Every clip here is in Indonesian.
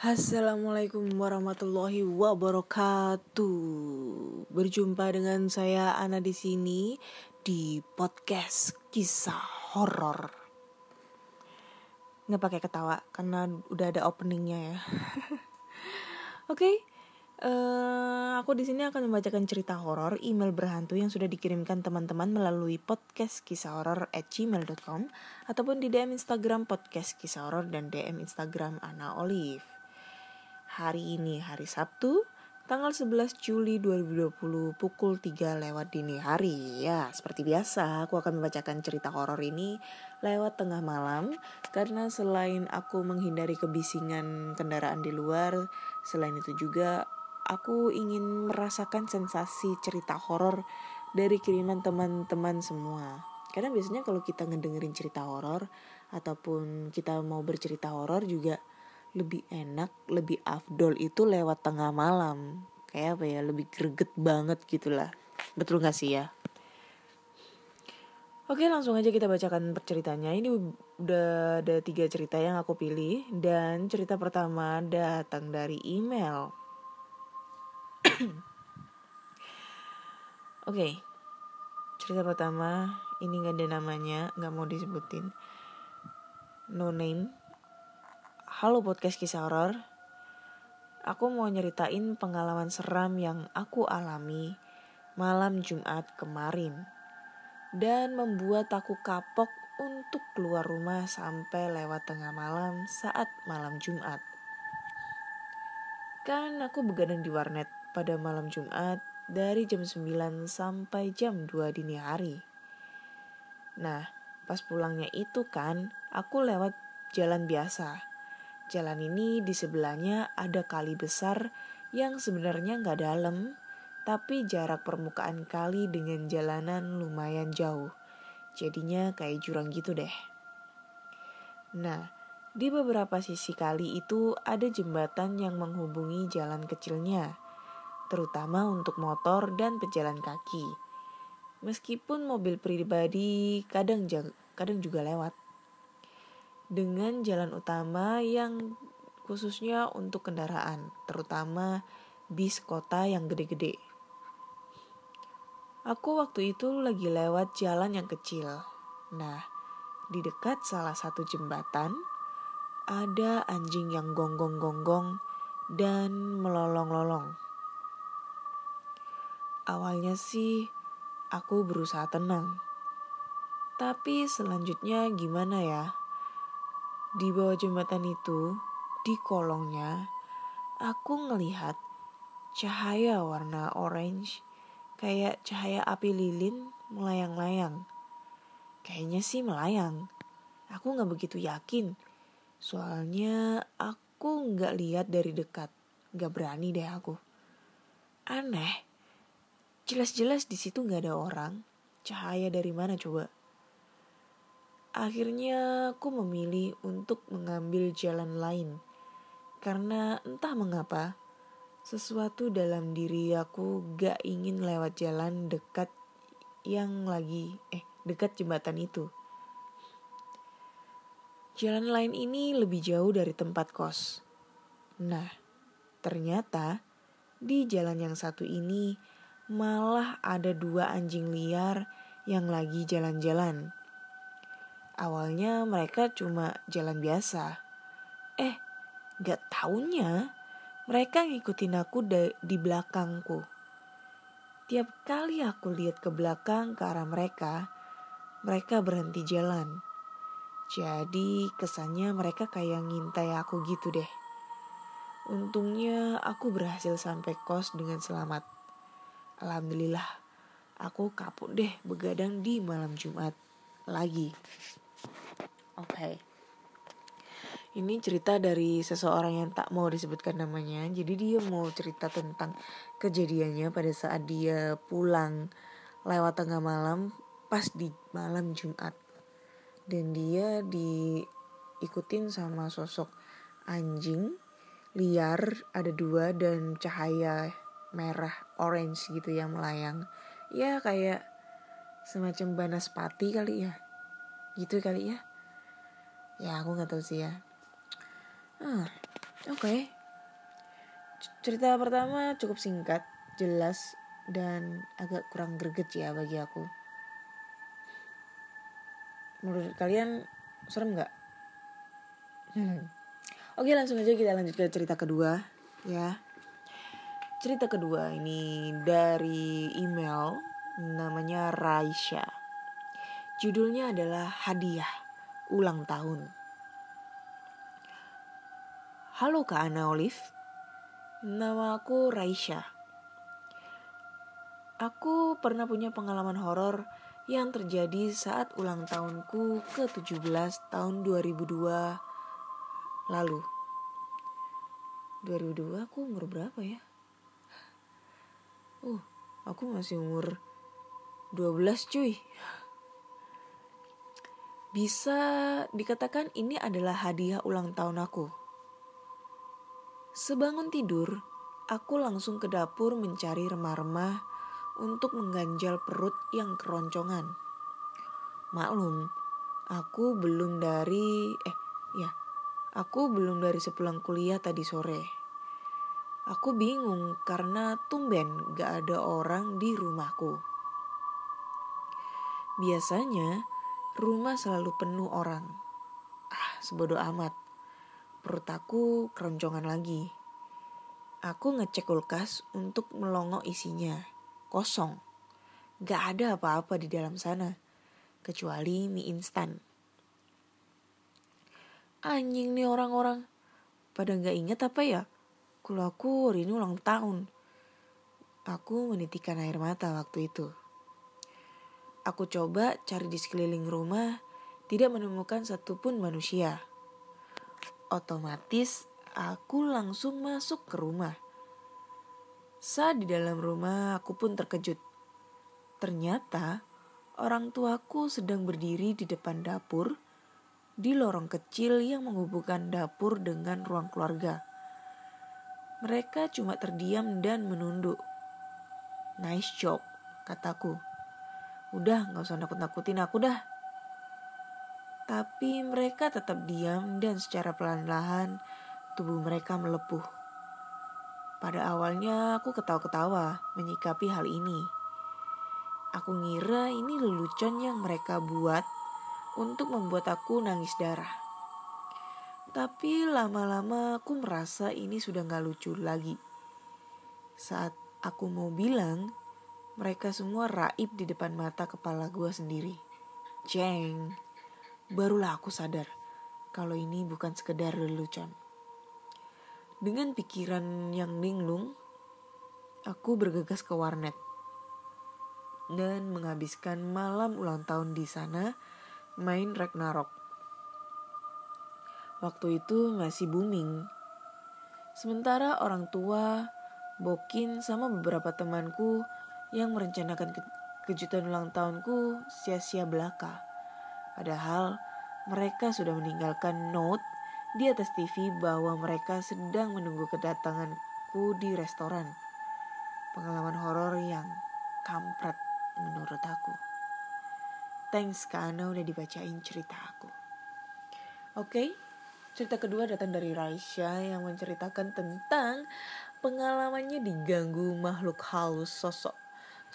Assalamualaikum warahmatullahi wabarakatuh. Berjumpa dengan saya Ana di sini di podcast kisah horor. Nggak pakai ketawa karena udah ada openingnya ya. Oke, okay, uh, aku di sini akan membacakan cerita horor email berhantu yang sudah dikirimkan teman-teman melalui podcast kisah horor at gmail.com ataupun di DM Instagram podcast kisah horor dan DM Instagram Ana Olive. Hari ini hari Sabtu, tanggal 11 Juli 2020 pukul 3 lewat dini hari. Ya, seperti biasa aku akan membacakan cerita horor ini lewat tengah malam karena selain aku menghindari kebisingan kendaraan di luar, selain itu juga aku ingin merasakan sensasi cerita horor dari kiriman teman-teman semua. Karena biasanya kalau kita ngedengerin cerita horor ataupun kita mau bercerita horor juga lebih enak, lebih afdol itu lewat tengah malam. Kayak apa ya, lebih greget banget gitulah. Betul gak sih ya? Oke langsung aja kita bacakan ceritanya Ini udah ada tiga cerita yang aku pilih Dan cerita pertama datang dari email Oke. Cerita pertama Ini gak ada namanya Gak mau disebutin No name Halo podcast kisah horor. Aku mau nyeritain pengalaman seram yang aku alami malam Jumat kemarin dan membuat aku kapok untuk keluar rumah sampai lewat tengah malam saat malam Jumat. Kan aku begadang di warnet pada malam Jumat dari jam 9 sampai jam 2 dini hari. Nah, pas pulangnya itu kan aku lewat jalan biasa Jalan ini di sebelahnya ada kali besar yang sebenarnya nggak dalam, tapi jarak permukaan kali dengan jalanan lumayan jauh. Jadinya kayak jurang gitu deh. Nah, di beberapa sisi kali itu ada jembatan yang menghubungi jalan kecilnya, terutama untuk motor dan pejalan kaki. Meskipun mobil pribadi kadang kadang juga lewat dengan jalan utama yang khususnya untuk kendaraan, terutama bis kota yang gede-gede. Aku waktu itu lagi lewat jalan yang kecil. Nah, di dekat salah satu jembatan ada anjing yang gonggong-gonggong dan melolong-lolong. Awalnya sih aku berusaha tenang. Tapi selanjutnya gimana ya? Di bawah jembatan itu, di kolongnya, aku ngelihat cahaya warna orange kayak cahaya api lilin melayang-layang. Kayaknya sih melayang. Aku gak begitu yakin. Soalnya aku gak lihat dari dekat. Gak berani deh aku. Aneh. Jelas-jelas di situ gak ada orang. Cahaya dari mana coba? Akhirnya aku memilih untuk mengambil jalan lain. Karena entah mengapa, sesuatu dalam diri aku gak ingin lewat jalan dekat yang lagi, eh dekat jembatan itu. Jalan lain ini lebih jauh dari tempat kos. Nah, ternyata di jalan yang satu ini malah ada dua anjing liar yang lagi jalan-jalan. Awalnya mereka cuma jalan biasa. Eh, gak taunya mereka ngikutin aku di belakangku. Tiap kali aku lihat ke belakang ke arah mereka, mereka berhenti jalan. Jadi kesannya mereka kayak ngintai aku gitu deh. Untungnya aku berhasil sampai kos dengan selamat. Alhamdulillah, aku kapuk deh begadang di malam Jumat lagi. Oke. Okay. Ini cerita dari seseorang yang tak mau disebutkan namanya. Jadi dia mau cerita tentang kejadiannya pada saat dia pulang lewat tengah malam pas di malam Jumat. Dan dia diikutin sama sosok anjing liar ada dua dan cahaya merah orange gitu yang melayang. Ya kayak semacam banaspati kali ya. Gitu kali ya ya aku nggak tahu sih ya hmm. Oke. Okay. Cerita pertama cukup singkat, jelas dan agak kurang greget ya bagi aku. Menurut kalian serem nggak? Hmm. Oke langsung aja kita lanjut ke cerita kedua ya. Cerita kedua ini dari email namanya Raisya. Judulnya adalah hadiah ulang tahun. Halo Kak Ana Olive, nama aku Raisya. Aku pernah punya pengalaman horor yang terjadi saat ulang tahunku ke-17 tahun 2002 lalu. 2002 aku umur berapa ya? Uh, aku masih umur 12 cuy. Bisa dikatakan ini adalah hadiah ulang tahun aku. Sebangun tidur, aku langsung ke dapur mencari remah-remah untuk mengganjal perut yang keroncongan. Maklum, aku belum dari eh ya, aku belum dari sepulang kuliah tadi sore. Aku bingung karena tumben gak ada orang di rumahku. Biasanya rumah selalu penuh orang. Ah, sebodoh amat. Perut aku keroncongan lagi. Aku ngecek kulkas untuk melongo isinya kosong. Gak ada apa-apa di dalam sana, kecuali mie instan. Anjing nih orang-orang, pada gak inget apa ya? Kalau aku hari ini ulang tahun. Aku menitikan air mata waktu itu. Aku coba cari di sekeliling rumah, tidak menemukan satupun manusia. Otomatis aku langsung masuk ke rumah saat di dalam rumah, aku pun terkejut. Ternyata orang tuaku sedang berdiri di depan dapur di lorong kecil yang menghubungkan dapur dengan ruang keluarga. Mereka cuma terdiam dan menunduk. Nice job, kataku. Udah, gak usah nakut-nakutin aku dah. Tapi mereka tetap diam dan secara pelan-lahan tubuh mereka melepuh. Pada awalnya aku ketawa-ketawa menyikapi hal ini. Aku ngira ini lelucon yang mereka buat untuk membuat aku nangis darah. Tapi lama-lama aku merasa ini sudah gak lucu lagi. Saat aku mau bilang, mereka semua raib di depan mata kepala gue sendiri. Jeng, barulah aku sadar kalau ini bukan sekedar lelucon. Dengan pikiran yang linglung, aku bergegas ke warnet dan menghabiskan malam ulang tahun di sana main Ragnarok. Waktu itu masih booming. Sementara orang tua, Bokin sama beberapa temanku yang merencanakan ke kejutan ulang tahunku sia-sia belaka. Padahal mereka sudah meninggalkan note di atas TV bahwa mereka sedang menunggu kedatanganku di restoran. Pengalaman horor yang kampret menurut aku. Thanks karena udah dibacain cerita aku. Oke, okay, cerita kedua datang dari Raisya yang menceritakan tentang pengalamannya diganggu makhluk halus sosok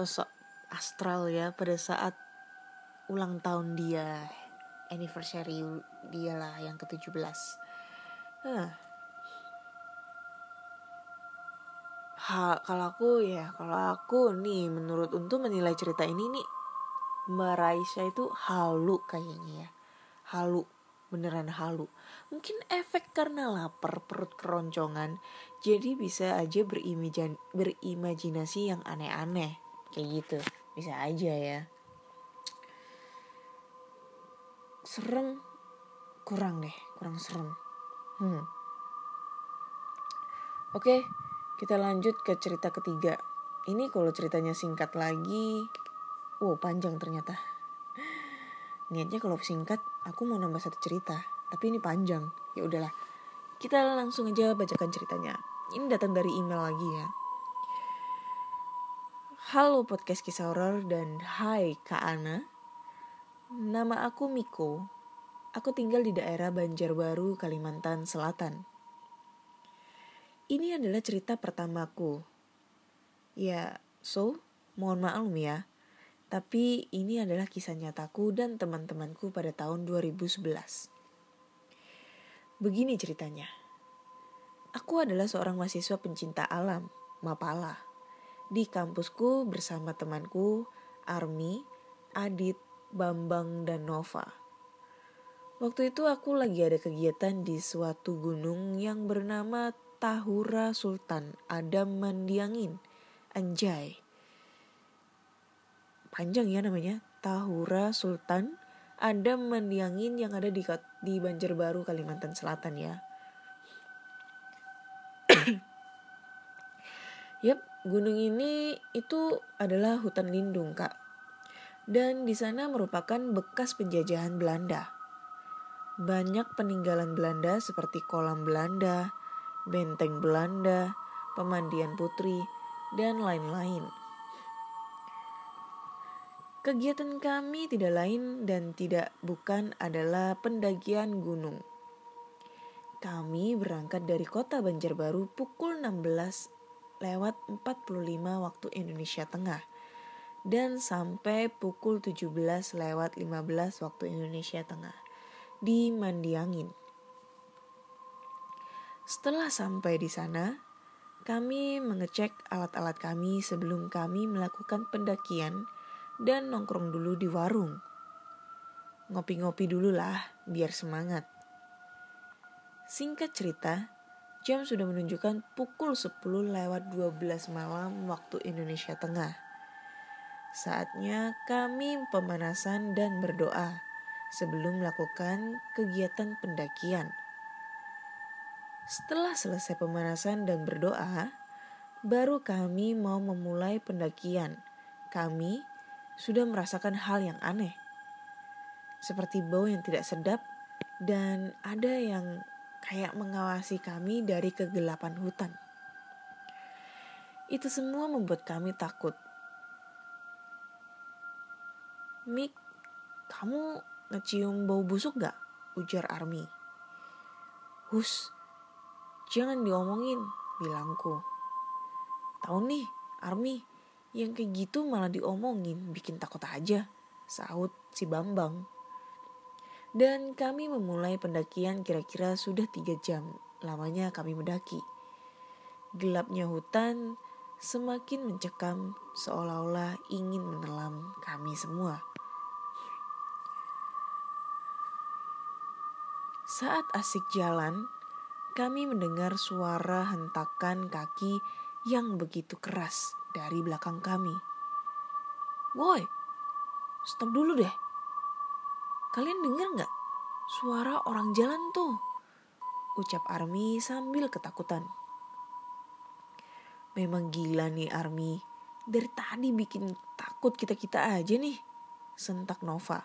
sosok astral ya pada saat ulang tahun dia anniversary dia lah yang ke-17. Huh. Ha, kalau aku ya, kalau aku nih menurut untuk menilai cerita ini nih Meraisha itu halu kayaknya ya. Halu, beneran halu. Mungkin efek karena lapar perut keroncongan, jadi bisa aja berimajinasi yang aneh-aneh. Kayak gitu, bisa aja ya. serem. Kurang deh kurang serem. Hmm. oke kita lanjut ke cerita ketiga. Ini kalau ceritanya singkat lagi wow panjang ternyata. Niatnya kalau singkat aku mau nambah satu cerita tapi ini panjang. Ya udahlah kita langsung aja bacakan ceritanya. Ini datang dari email lagi ya Halo podcast kisah horor dan hai Kak Ana Nama aku Miko. Aku tinggal di daerah Banjarbaru, Kalimantan Selatan. Ini adalah cerita pertamaku. Ya, so, mohon maklum ya. Tapi ini adalah kisah nyataku dan teman-temanku pada tahun 2011. Begini ceritanya. Aku adalah seorang mahasiswa pencinta alam, Mapala. Di kampusku bersama temanku Army, Adit, Bambang, dan Nova. Waktu itu aku lagi ada kegiatan di suatu gunung yang bernama Tahura Sultan Adam Mandiangin. Anjay panjang ya namanya Tahura Sultan ada Mendiangin yang ada di di Banjarbaru Kalimantan Selatan ya. Yap, gunung ini itu adalah hutan lindung, Kak. Dan di sana merupakan bekas penjajahan Belanda. Banyak peninggalan Belanda seperti kolam Belanda, benteng Belanda, pemandian putri, dan lain-lain. Kegiatan kami tidak lain dan tidak bukan adalah pendakian gunung. Kami berangkat dari kota Banjarbaru pukul 16 lewat 45 waktu Indonesia Tengah dan sampai pukul 17 lewat 15 waktu Indonesia Tengah di Mandiangin. Setelah sampai di sana, kami mengecek alat-alat kami sebelum kami melakukan pendakian dan nongkrong dulu di warung. Ngopi-ngopi dulu lah, biar semangat. Singkat cerita, jam sudah menunjukkan pukul 10 lewat 12 malam waktu Indonesia Tengah. Saatnya kami pemanasan dan berdoa sebelum melakukan kegiatan pendakian. Setelah selesai pemanasan dan berdoa, baru kami mau memulai pendakian. Kami sudah merasakan hal yang aneh. Seperti bau yang tidak sedap dan ada yang kayak mengawasi kami dari kegelapan hutan. Itu semua membuat kami takut. Mik, kamu ngecium bau busuk gak? Ujar Army. Hus, jangan diomongin, bilangku. Tahu nih, Army, yang kayak gitu malah diomongin, bikin takut aja, saut si Bambang. Dan kami memulai pendakian kira-kira sudah tiga jam lamanya kami mendaki. Gelapnya hutan semakin mencekam seolah-olah ingin menelan kami semua. Saat asik jalan, kami mendengar suara hentakan kaki yang begitu keras dari belakang kami. Woi, stop dulu deh. Kalian dengar nggak suara orang jalan tuh? Ucap Army sambil ketakutan. Memang gila nih Army. Dari tadi bikin takut kita-kita aja nih. Sentak Nova.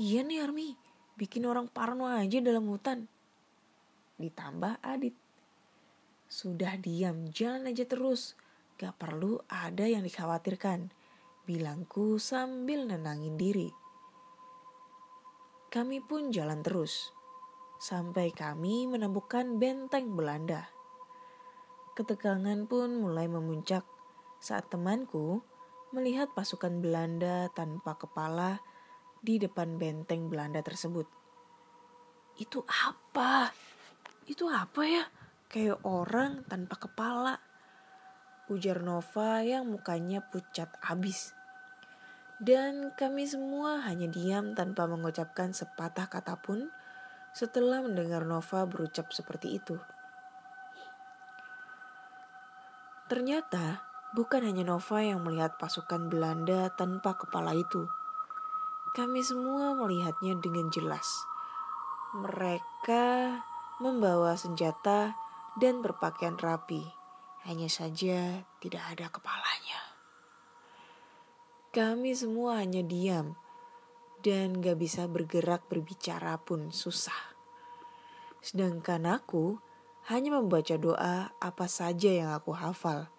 Iya nih Army, bikin orang parno aja dalam hutan. Ditambah Adit. Sudah diam, jalan aja terus. Gak perlu ada yang dikhawatirkan, bilangku sambil nenangin diri. Kami pun jalan terus, sampai kami menemukan benteng Belanda. Ketegangan pun mulai memuncak saat temanku melihat pasukan Belanda tanpa kepala di depan benteng Belanda tersebut. Itu apa? Itu apa ya? Kayak orang tanpa kepala ujar Nova yang mukanya pucat abis. Dan kami semua hanya diam tanpa mengucapkan sepatah kata pun setelah mendengar Nova berucap seperti itu. Ternyata bukan hanya Nova yang melihat pasukan Belanda tanpa kepala itu. Kami semua melihatnya dengan jelas. Mereka membawa senjata dan berpakaian rapi hanya saja tidak ada kepalanya. Kami semua hanya diam dan gak bisa bergerak berbicara pun susah. Sedangkan aku hanya membaca doa apa saja yang aku hafal.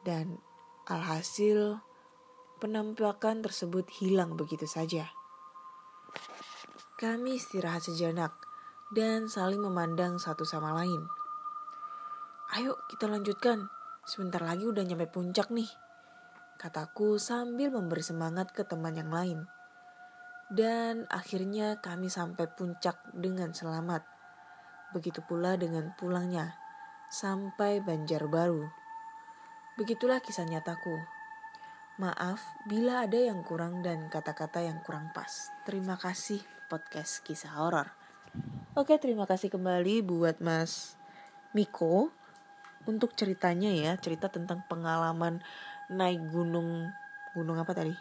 Dan alhasil penampakan tersebut hilang begitu saja. Kami istirahat sejenak dan saling memandang satu sama lain. Ayo kita lanjutkan. Sebentar lagi udah nyampe puncak nih. Kataku sambil memberi semangat ke teman yang lain. Dan akhirnya kami sampai puncak dengan selamat. Begitu pula dengan pulangnya sampai Banjarbaru. Begitulah kisah nyataku. Maaf bila ada yang kurang dan kata-kata yang kurang pas. Terima kasih podcast kisah horor. Oke, terima kasih kembali buat Mas Miko untuk ceritanya ya, cerita tentang pengalaman naik gunung gunung apa tadi?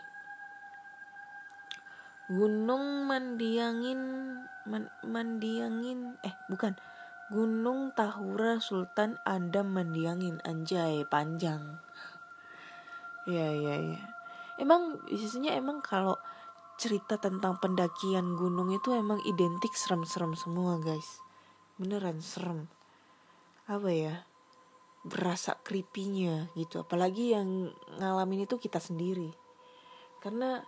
Gunung Mandiangin Man, Mandiangin eh bukan. Gunung Tahura Sultan Adam Mandiangin anjay panjang. Ya ya ya emang biasanya emang kalau cerita tentang pendakian gunung itu emang identik serem-serem semua guys. Beneran serem. Apa ya berasa creepy-nya gitu apalagi yang ngalamin itu kita sendiri karena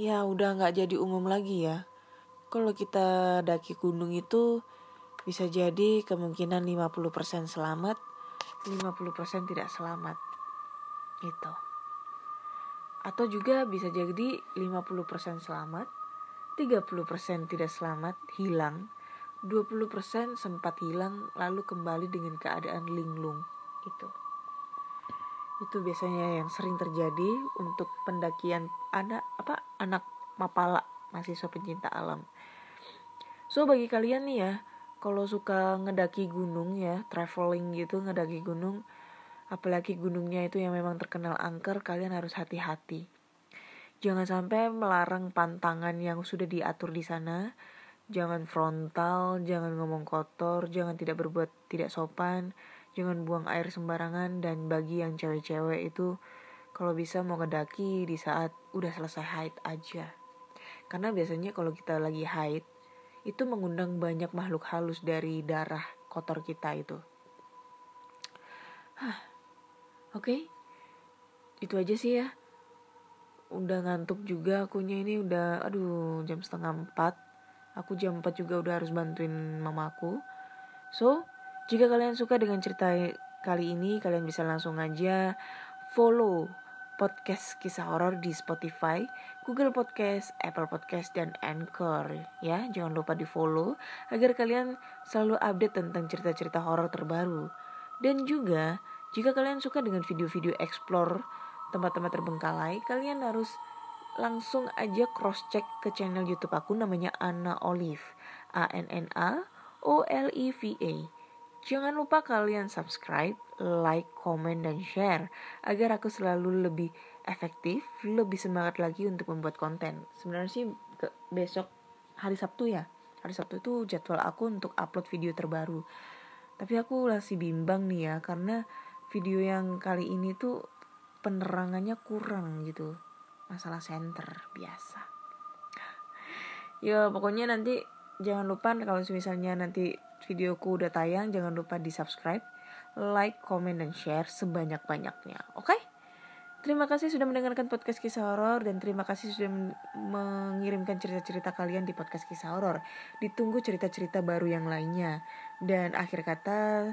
ya udah nggak jadi umum lagi ya. Kalau kita daki gunung itu bisa jadi kemungkinan 50% selamat, 50% tidak selamat. Gitu. Atau juga bisa jadi 50% selamat, 30% tidak selamat, hilang, 20% sempat hilang lalu kembali dengan keadaan linglung. Itu itu biasanya yang sering terjadi untuk pendakian anak apa anak mapala mahasiswa pencinta alam. So bagi kalian nih ya, kalau suka ngedaki gunung ya, traveling gitu ngedaki gunung, apalagi gunungnya itu yang memang terkenal angker, kalian harus hati-hati. Jangan sampai melarang pantangan yang sudah diatur di sana. Jangan frontal, jangan ngomong kotor, jangan tidak berbuat tidak sopan, jangan buang air sembarangan dan bagi yang cewek-cewek itu kalau bisa mau ngedaki di saat udah selesai haid aja. Karena biasanya kalau kita lagi haid itu mengundang banyak makhluk halus dari darah kotor kita itu. Hah, oke. Okay. itu aja sih ya. Udah ngantuk juga akunya ini udah aduh jam setengah empat aku jam empat juga udah harus bantuin mamaku so jika kalian suka dengan cerita kali ini, kalian bisa langsung aja follow podcast kisah horor di Spotify, Google Podcast, Apple Podcast, dan Anchor. Ya, jangan lupa di follow agar kalian selalu update tentang cerita-cerita horor terbaru. Dan juga, jika kalian suka dengan video-video explore tempat-tempat terbengkalai, kalian harus langsung aja cross check ke channel YouTube aku namanya Anna Olive. A N N A O L E V A. Jangan lupa kalian subscribe, like, komen, dan share agar aku selalu lebih efektif, lebih semangat lagi untuk membuat konten. Sebenarnya sih ke besok hari Sabtu ya. Hari Sabtu itu jadwal aku untuk upload video terbaru. Tapi aku masih bimbang nih ya karena video yang kali ini tuh penerangannya kurang gitu. Masalah center biasa. Ya pokoknya nanti jangan lupa kalau misalnya nanti videoku udah tayang, jangan lupa di subscribe, like, comment, dan share sebanyak-banyaknya. Oke? Okay? Terima kasih sudah mendengarkan podcast kisah horor dan terima kasih sudah mengirimkan cerita-cerita kalian di podcast kisah horor. Ditunggu cerita-cerita baru yang lainnya. Dan akhir kata,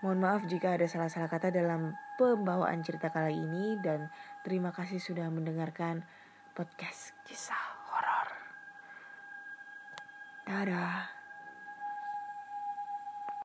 mohon maaf jika ada salah-salah kata dalam pembawaan cerita kali ini dan terima kasih sudah mendengarkan podcast kisah horor. Dadah.